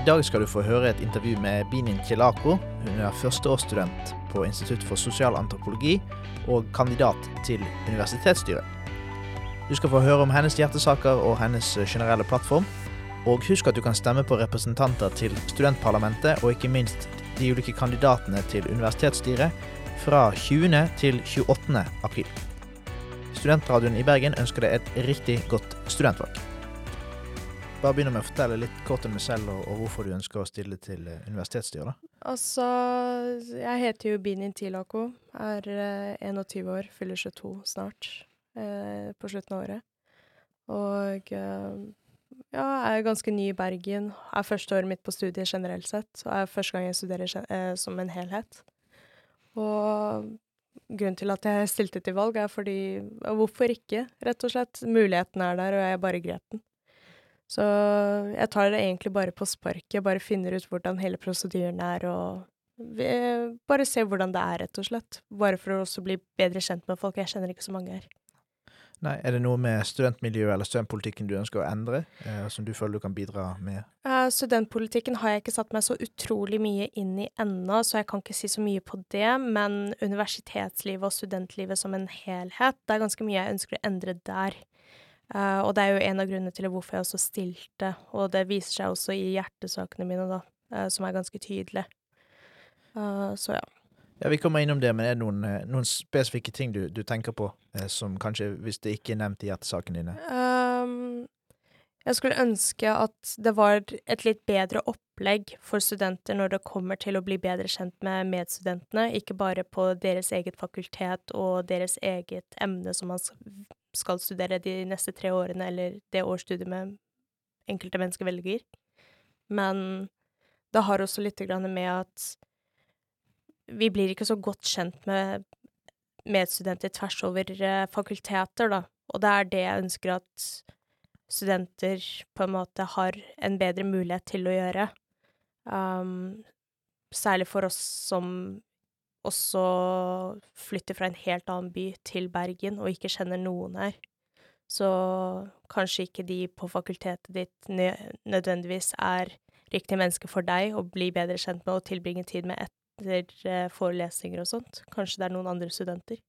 I dag skal du få høre et intervju med Binin Kilako. Hun er førsteårsstudent på Institutt for sosial antropologi og kandidat til universitetsstyret. Du skal få høre om hennes hjertesaker og hennes generelle plattform. Og husk at du kan stemme på representanter til studentparlamentet og ikke minst de ulike kandidatene til universitetsstyret fra 20. til 28. april. Studentradioen i Bergen ønsker deg et riktig godt studentvalg. Bare begynne med å fortelle litt kort om deg selv og, og hvorfor du ønsker å stille til eh, universitetsstyret. Altså, jeg heter jo Bini Tilako. Er eh, 21 år, fyller 22 snart. Eh, på slutten av året. Og eh, ja, er ganske ny i Bergen. Er første året mitt på studiet generelt sett. Og er første gang jeg studerer eh, som en helhet. Og grunnen til at jeg stilte til valg, er fordi Hvorfor ikke, rett og slett? Muligheten er der, og jeg bare grep den. Så jeg tar det egentlig bare på sparket, bare finner ut hvordan hele prosedyren er, og bare ser hvordan det er, rett og slett. Bare for å også bli bedre kjent med folk. Jeg kjenner ikke så mange her. Nei, Er det noe med studentmiljøet eller studentpolitikken du ønsker å endre, eh, som du føler du kan bidra med? Uh, studentpolitikken har jeg ikke satt meg så utrolig mye inn i ennå, så jeg kan ikke si så mye på det. Men universitetslivet og studentlivet som en helhet, det er ganske mye jeg ønsker å endre der. Eh, og det er jo en av grunnene til hvorfor jeg også stilte, og det viser seg også i hjertesakene mine, da, uh, som er ganske tydelig. Uh, så ja. Ja, Vi kommer innom det, men er det noen, eh, noen spesifikke ting du, du tenker på, som kanskje, hvis det ikke er nevnt i hjertesakene dine? Um, jeg skulle ønske at det var et litt bedre opplegg for studenter når det kommer til å bli bedre kjent med medstudentene, ikke bare på deres eget fakultet og deres eget emne som man skal studere de neste tre årene, eller det årsstudiet med enkelte mennesker velger. Men det har også litt med at vi blir ikke så godt kjent med medstudenter tvers over eh, fakulteter, da. Og det er det jeg ønsker at studenter på en måte har en bedre mulighet til å gjøre. Um, særlig for oss som også flytter fra en helt annen by til Bergen og ikke kjenner noen her. Så kanskje ikke de på fakultetet ditt nødvendigvis er riktige mennesker for deg å bli bedre kjent med og tilbringe tid med etter eh, forelesninger og sånt. Kanskje det er noen andre studenter.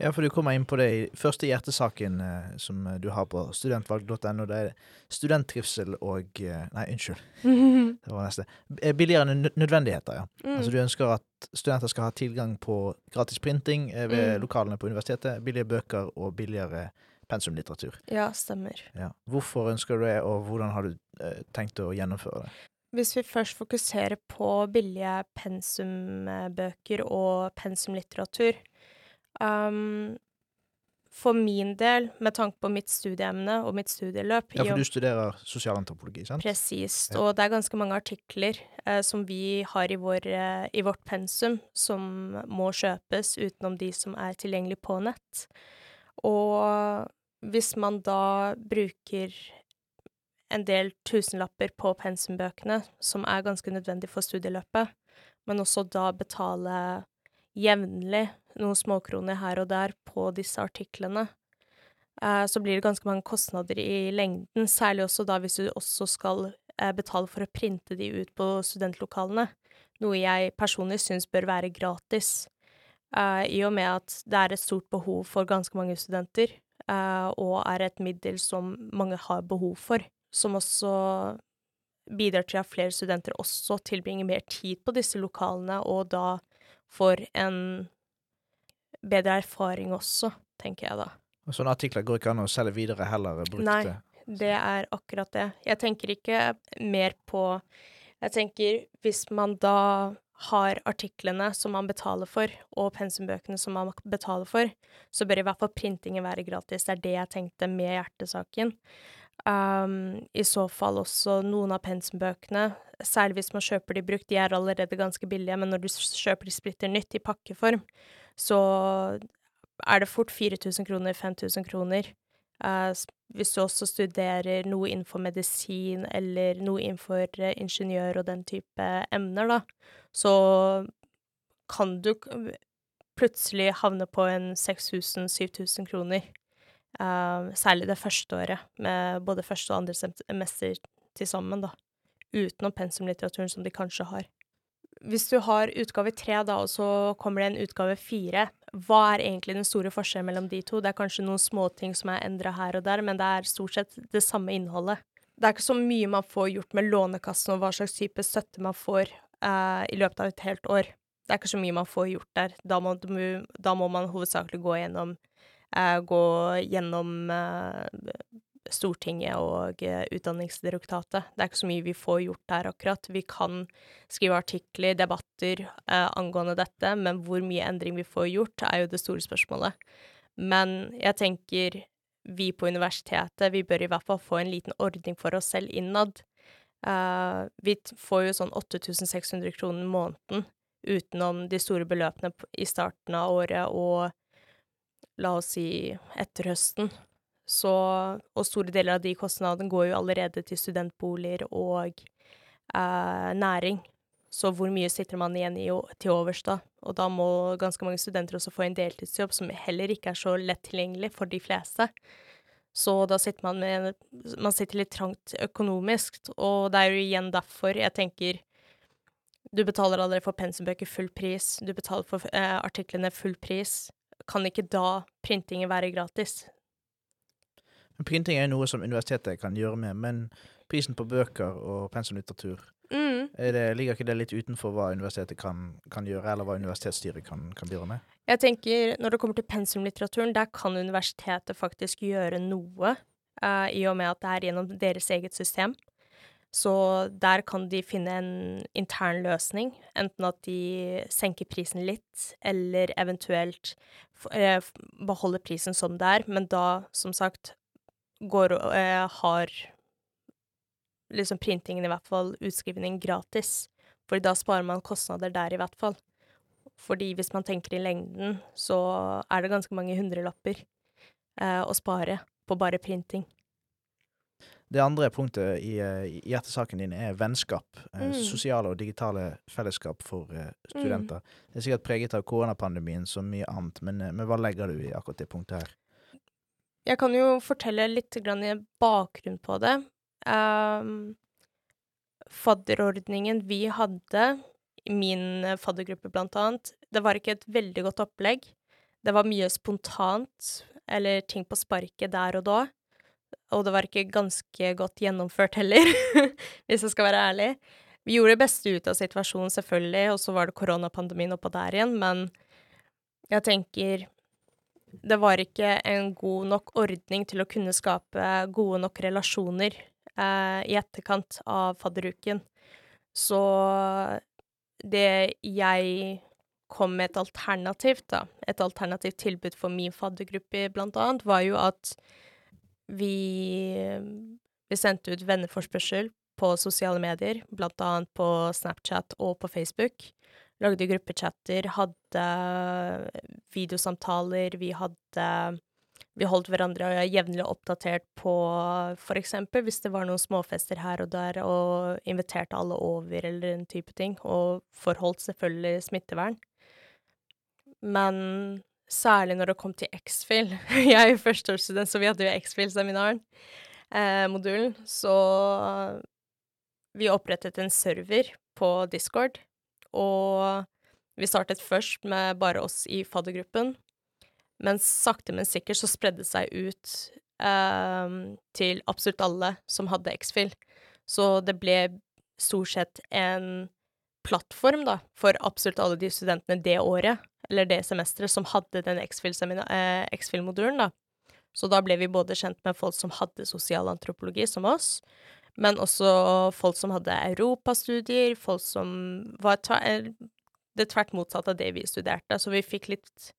Ja, for du kommer inn på det i første hjertesaken eh, som eh, du har på studentvalg.no. Det er studenttrivsel og eh, Nei, unnskyld. Det var neste. Eh, Billigere nø- nødvendigheter, ja. Mm. Altså Du ønsker at studenter skal ha tilgang på gratis printing eh, ved Mm. lokalene på universitetet, billige bøker og billigere pensumlitteratur. Ja, stemmer. Ja. Hvorfor ønsker du det, og hvordan har du eh, tenkt å gjennomføre det? Hvis vi først fokuserer på billige pensumbøker og pensumlitteratur um, For min del, med tanke på mitt studieemne og mitt studieløp Ja, for du studerer sosialantropologi, sant? Presist. Ja. Og det er ganske mange artikler eh, som vi har i, vår, eh, i vårt pensum, som må kjøpes utenom de som er tilgjengelig på nett. Og hvis man da bruker en del tusenlapper på pensumbøkene, som er ganske nødvendig for studieløpet, men også da betale jevnlig noen småkroner her og der på disse artiklene, eh, så blir det ganske mange kostnader i lengden, særlig også da hvis du også skal eh, betale for å printe de ut på studentlokalene, noe jeg personlig syns bør være gratis, eh, i og med at det er et stort behov for ganske mange studenter, og er et middel som mange har behov for, som også bidrar til at flere studenter også tilbringer mer tid på disse lokalene, og da får en bedre erfaring også, tenker jeg da. Og sånne artikler går ikke an å selge videre heller, eh, brukte. Nei. Det er akkurat det. Jeg tenker ikke mer på Jeg tenker hvis man da har artiklene som man betaler for, og pensumbøkene som man betaler for, så bør i hvert fall printingen være gratis. Det er det jeg tenkte med hjertesaken. Um, I så fall også noen av pensumbøkene, særlig hvis man kjøper de brukt, de er allerede ganske billige, men når du kjøper de splitter nytt i pakkeform, så er det fort 4000 kroner, 5000 kroner. Uh, hvis du også studerer noe innenfor medisin eller noe innenfor uh, ingeniør og den type emner, da, så kan du plutselig havne på en 6000-7000 kroner. Eh, særlig det første året, med både første og andre sem- semester til sammen, da. utenom pensumlitteraturen som de kanskje har. Hvis du har utgave tre, da, og så kommer det en utgave fire, hva er egentlig den store forskjellen mellom de to? Det er kanskje noen småting som er endra her og der, men det er stort sett det samme innholdet. Det er ikke så mye man får gjort med Lånekassen og hva slags type støtte man får eh, i løpet av et helt år. Det er ikke så mye man får gjort der. Da må, da må man hovedsakelig gå gjennom, gå gjennom eh, Stortinget og eh, Utdanningsdirektoratet. Det er ikke så mye vi får gjort der akkurat. Vi kan skrive artikler, debatter eh, angående dette, men hvor mye endring vi får gjort, er jo det store spørsmålet. Men jeg tenker vi på universitetet, vi bør i hvert fall få en liten ordning for oss selv innad. Uh, vi får jo sånn 8600 kroner måneden utenom de store beløpene i starten av året og la oss si etter høsten. Så Og store deler av de kostnadene går jo allerede til studentboliger og eh, næring. Så hvor mye sitter man igjen i til overs da? Og da må ganske mange studenter også få en deltidsjobb som heller ikke er så lett tilgjengelig for de fleste. Så da sitter man med Man sitter litt trangt økonomisk, og det er jo igjen derfor jeg tenker Du betaler allerede for pensumbøker full pris, du betaler for eh, artiklene full pris. Kan ikke da printingen være gratis? Printing er noe som universitetet kan gjøre med, men prisen på bøker og pensumlitteratur Mm. Det, ligger ikke det litt utenfor hva universitetet kan, kan gjøre, eller hva universitetsstyret kan, kan bidra med? Jeg tenker, Når det kommer til pensumlitteraturen, der kan universitetet faktisk gjøre noe, uh, i og med at det er gjennom deres eget system. Så der kan de finne en intern løsning, enten at de senker prisen litt, eller eventuelt uh, beholder prisen som det er, men da, som sagt, går, uh, har liksom printingen i hvert fall, utskrivning gratis. For da sparer man kostnader der i hvert fall. Fordi hvis man tenker i lengden, så er det ganske mange hundrelapper eh, å spare på bare printing. Det andre punktet i, eh, i hjertesaken din er vennskap. Eh, mm. Sosiale og digitale fellesskap for uh, studenter. Mm. Det er sikkert preget av koronapandemien som mye annet, men, men, hva legger du i akkurat det punktet her? Jeg kan jo fortelle litt grann i bakgrunn på det. Um, fadderordningen vi hadde, min faddergruppe blant annet, det var ikke et veldig godt opplegg. Det var mye spontant, eller ting på sparket der og da. Og det var ikke ganske godt gjennomført heller, hvis jeg skal være ærlig. Vi gjorde det beste ut av situasjonen, selvfølgelig, og så var det koronapandemien oppå der igjen, men jeg tenker det var ikke en god nok ordning til å kunne skape gode nok relasjoner eh, i etterkant av fadderuken. Så det jeg kom med et alternativt, da, et alternativt tilbud for min faddergruppe blant annet, var jo at vi, vi sendte ut venneforspørsel på sosiale medier, blant annet på Snapchat og på Facebook. Lagde gruppechatter, hadde videosamtaler, vi hadde vi holdt hverandre jevnlig oppdatert på for eksempel hvis det var noen småfester her og der, og inviterte alle over eller den type ting, og forholdt selvfølgelig smittevern. Men særlig når det kom til X-Fill. Jeg er jo førsteårsstudent, så vi hadde jo X-Fill-seminaren, eh, modulen, så vi opprettet en server på Discord, og vi startet først med bare oss i faddergruppen, men sakte, men sikkert så spredde det seg ut eh, til absolutt alle som hadde X-Fill. Så det ble stort sett en plattform, da, for absolutt alle de studentene det året, eller det semesteret, som hadde den X-Fill-modulen, eh, da. Så da ble vi både kjent med folk som hadde sosialantropologi, som oss, men også folk som hadde europastudier, folk som var det tvert motsatte av det vi studerte. Så vi fikk litt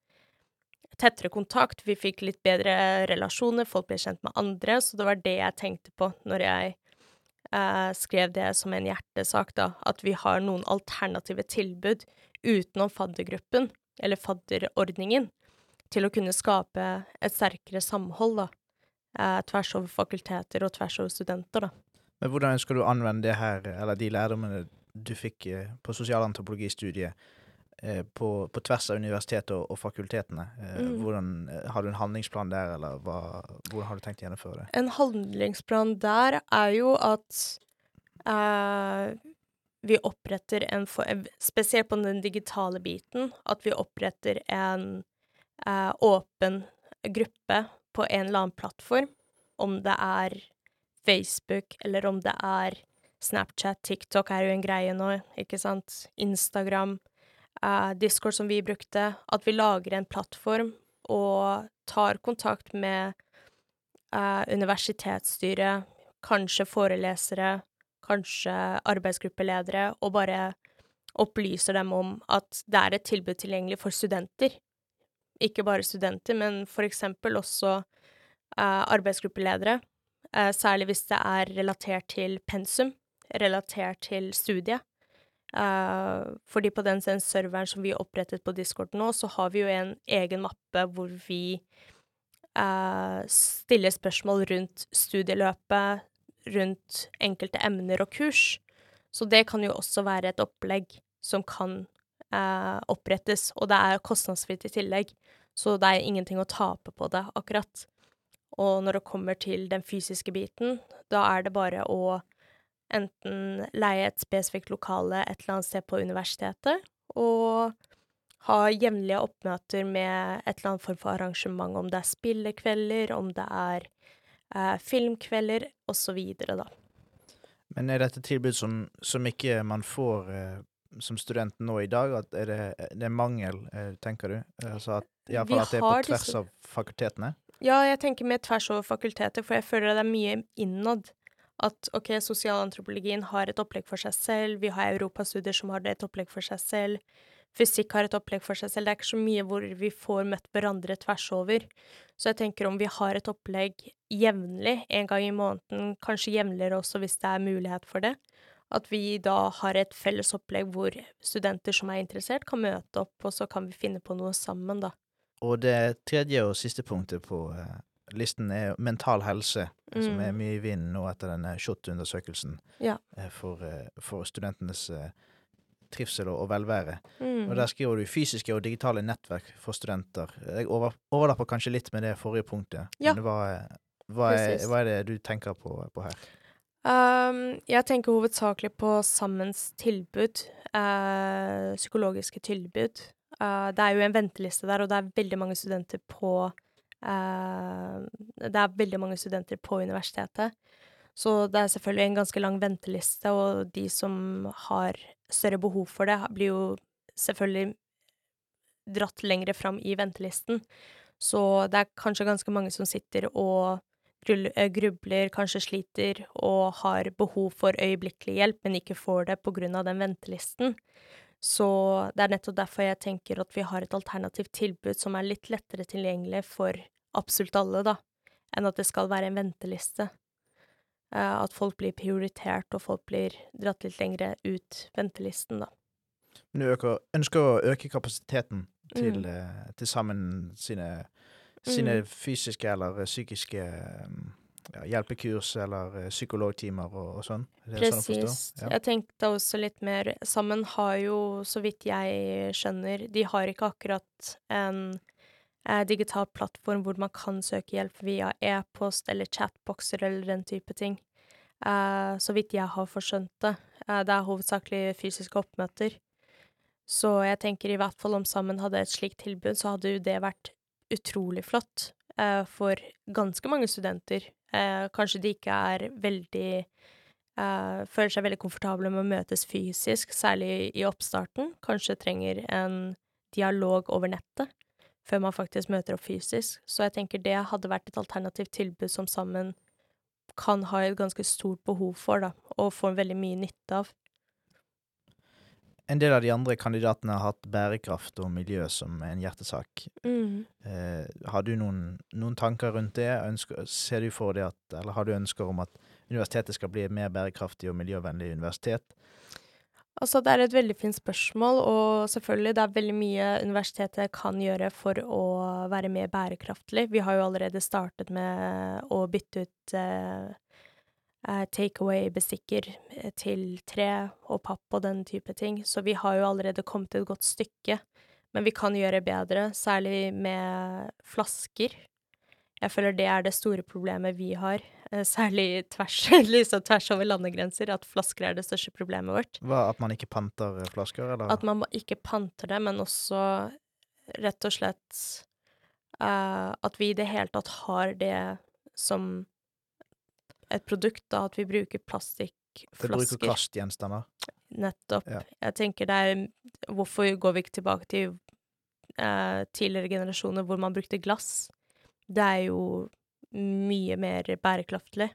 tettere kontakt, vi fikk litt bedre relasjoner, folk ble kjent med andre, så det var det jeg tenkte på når jeg eh, skrev det som en hjertesak, da, at vi har noen alternative tilbud utenom faddergruppen, eller fadderordningen, til å kunne skape et sterkere samhold, da, eh, tvers over fakulteter og tvers over studenter, da. Men hvordan skal du anvende det her, eller de lærdommene du fikk eh, på sosialantropologistudiet, Eh, på, på, tvers av universitetet og, og fakultetene. Mm. Hvordan, har du en handlingsplan der, eller hva, hvordan har du tenkt å gjennomføre det? En handlingsplan der er jo at Eh, vi oppretter en eh, Spesielt på den digitale biten, at vi oppretter en eh, åpen gruppe på en eller annen plattform, om det er Facebook eller om det er Snapchat, TikTok er jo en greie nå, ikke sant, Instagram, eh, Discord som vi brukte, at vi lager en plattform og tar kontakt med eh, universitetsstyret, kanskje forelesere, kanskje arbeidsgruppeledere, og bare opplyser dem om at det er et tilbud tilgjengelig for studenter. Ikke bare studenter, men for eksempel også eh, arbeidsgruppeledere, eh, særlig hvis det er relatert til pensum, relatert til studiet. Eh, fordi på den, den serveren som vi opprettet på Discord nå, så har vi jo en egen mappe hvor vi eh, stiller spørsmål rundt studieløpet, rundt enkelte emner og kurs. Så det kan jo også være et opplegg som kan eh, opprettes, og det er kostnadsfritt i tillegg. Så det er ingenting å tape på det, akkurat. Og når det kommer til den fysiske biten, da er det bare å enten leie et spesifikt lokale et eller annet sted på universitetet, og ha jevnlige oppmøter med et eller annet form for arrangement, om det er spillekvelder, om det er eh, filmkvelder, osv., da. Men er dette tilbud som, som ikke man får eh, som student nå i dag? At er det, det er mangel, eh, tenker du? Altså at, Iallfall at det er på tvers disse... av fakultetene? Ja, jeg tenker med tvers over fakulteter, for jeg føler det er mye innad at OK, sosialantropologien har et opplegg for seg selv, vi har europastudier som har et opplegg for seg selv, fysikk har et opplegg for seg selv. Det er ikke så mye hvor vi får møtt hverandre tvers over. Så jeg tenker om vi har et opplegg jevnlig, en gang i måneden, kanskje jevnligere også hvis det er mulighet for det, at vi da har et felles opplegg hvor studenter som er interessert, kan møte opp, og så kan vi finne på noe sammen, da. Og det tredje og siste punktet på eh, listen er mental helse, mm. som er mm. mye i vinden nå etter denne SHoT-undersøkelsen ja. Eh, for, eh, for, studentenes eh, trivsel og, velvære. Mm. Og Der skriver du fysiske og digitale nettverk for studenter. Jeg over, overlapper kanskje litt med det forrige punktet. Ja. Hva, hva, er, hva, er, det du tenker på, på her? Um, jeg tenker hovedsakelig på Sammens tilbud, uh, psykologiske tilbud. Uh, det er jo en venteliste der, og det er veldig mange studenter på uh, det er veldig mange studenter på universitetet, så det er selvfølgelig en ganske lang venteliste, og de som har større behov for det, blir jo selvfølgelig dratt lengre fram i ventelisten. Så det er kanskje ganske mange som sitter og eh, grubler, kanskje sliter og har behov for øyeblikkelig hjelp, men ikke får det på grunn av den ventelisten. Så det er nettopp derfor jeg tenker at vi har et alternativt tilbud som er litt lettere tilgjengelig for absolutt alle, da, enn at det skal være en venteliste. Uh, at folk blir prioritert, og folk blir dratt litt lengre ut ventelisten, da. Men du ønsker å øke kapasiteten til, mm. uh, til sammen sine, sine mm. fysiske eller psykiske um, ja, hjelpekurs eller psykologtimer og, og sånn? Presis. Sånn ja. Jeg tenkte også litt mer Sammen har jo, så vidt jeg skjønner, de har ikke akkurat en eh, digital plattform hvor man kan søke hjelp via e-post eller chatboxer eller den type ting. Eh, så vidt jeg har forskjønt det. Eh, det er hovedsakelig fysiske oppmøter. Så jeg tenker i hvert fall om Sammen hadde et slikt tilbud, så hadde jo det vært utrolig flott eh, for ganske mange studenter. Eh, kanskje de ikke er veldig føler seg veldig komfortable med å møtes fysisk, særlig i oppstarten. Kanskje trenger en dialog over nettet før man faktisk møter opp fysisk. Så jeg tenker det hadde vært et alternativt tilbud som sammen kan ha et ganske stort behov for, da, og få veldig mye nytte av. En del av de andre kandidatene har hatt bærekraft og miljø som en hjertesak. Mm. Eh, har du noen, noen, tanker rundt det? Ønsker, ser du for deg at, eller har du ønsker om at universitetet skal bli et mer bærekraftig og miljøvennlig universitet? Altså, det er et veldig fint spørsmål, og selvfølgelig, det er veldig mye universitetet kan gjøre for å være mer bærekraftig. Vi har jo allerede startet med å bytte ut eh, eh takeaway-bestikker eh, til tre og papp og den type ting, så vi har jo allerede kommet et godt stykke. Men vi kan gjøre bedre, særlig med flasker. Jeg føler det er det store problemet vi har. Eh, særlig tvers, liksom tvers over landegrenser, at flasker er det største problemet vårt. Hva, At man ikke panter eh, flasker, eller? At man ikke panter det, men også rett og slett uh, at vi i det hele tatt har det som et produkt, da, at vi bruker plastikkflasker. Det bruker kastgjenstander. Nettopp. Ja. Jeg tenker det er Hvorfor går vi ikke tilbake til uh, tidligere generasjoner hvor man brukte glass? Det er jo mye mer bærekraftig.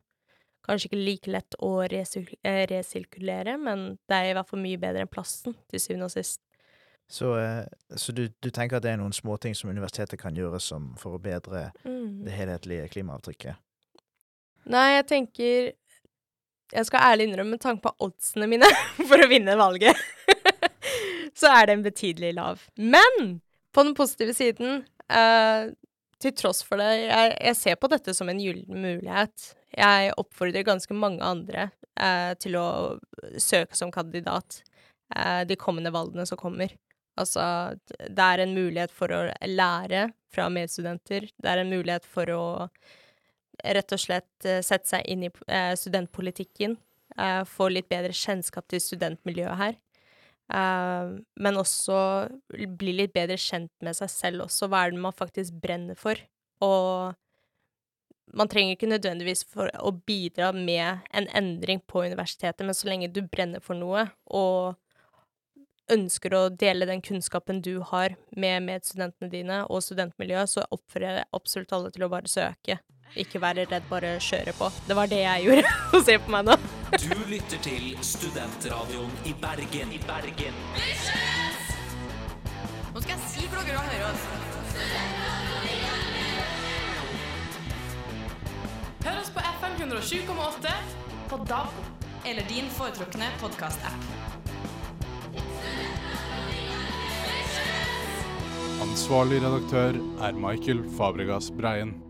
Kanskje ikke like lett å resirkulere, men det er i hvert fall mye bedre enn plasten, til syvende og sist. Så, så du, du, tenker at det er noen småting som universitetet kan gjøre som, for å bedre mm. det helhetlige klimaavtrykket? Nei, jeg tenker Jeg skal ærlig innrømme, med tanke på oddsene mine for å vinne valget, så er den betydelig lav. Men på den positive siden, uh, til tross for det, jeg, jeg, ser på dette som en gyllen mulighet. Jeg oppfordrer ganske mange andre eh, til å søke som kandidat eh, de kommende valgene som kommer. Altså, det er en mulighet for å lære fra medstudenter. Det er en mulighet for å rett og slett uh, sette seg inn i eh, studentpolitikken. Uh, få litt bedre kjennskap til studentmiljøet her. Men også bli litt bedre kjent med seg selv også. Hva er det man faktisk brenner for? Og man trenger ikke nødvendigvis for å bidra med en endring på universitetet, men så lenge du brenner for noe, og ønsker å dele den kunnskapen du har med medstudentene dine og studentmiljøet, så oppfordrer jeg absolutt alle til å bare søke. Ikke være redd, bare kjøre på. Det var det jeg gjorde. Og se på meg nå. du lytter til Studentradioen i Bergen. I Bergen. Nå skal jeg si hvor dere hører oss. Hør oss på FM 107,8, på DAB eller din foretrukne podkast-app. Ansvarlig redaktør er Michael Fabregas Breien.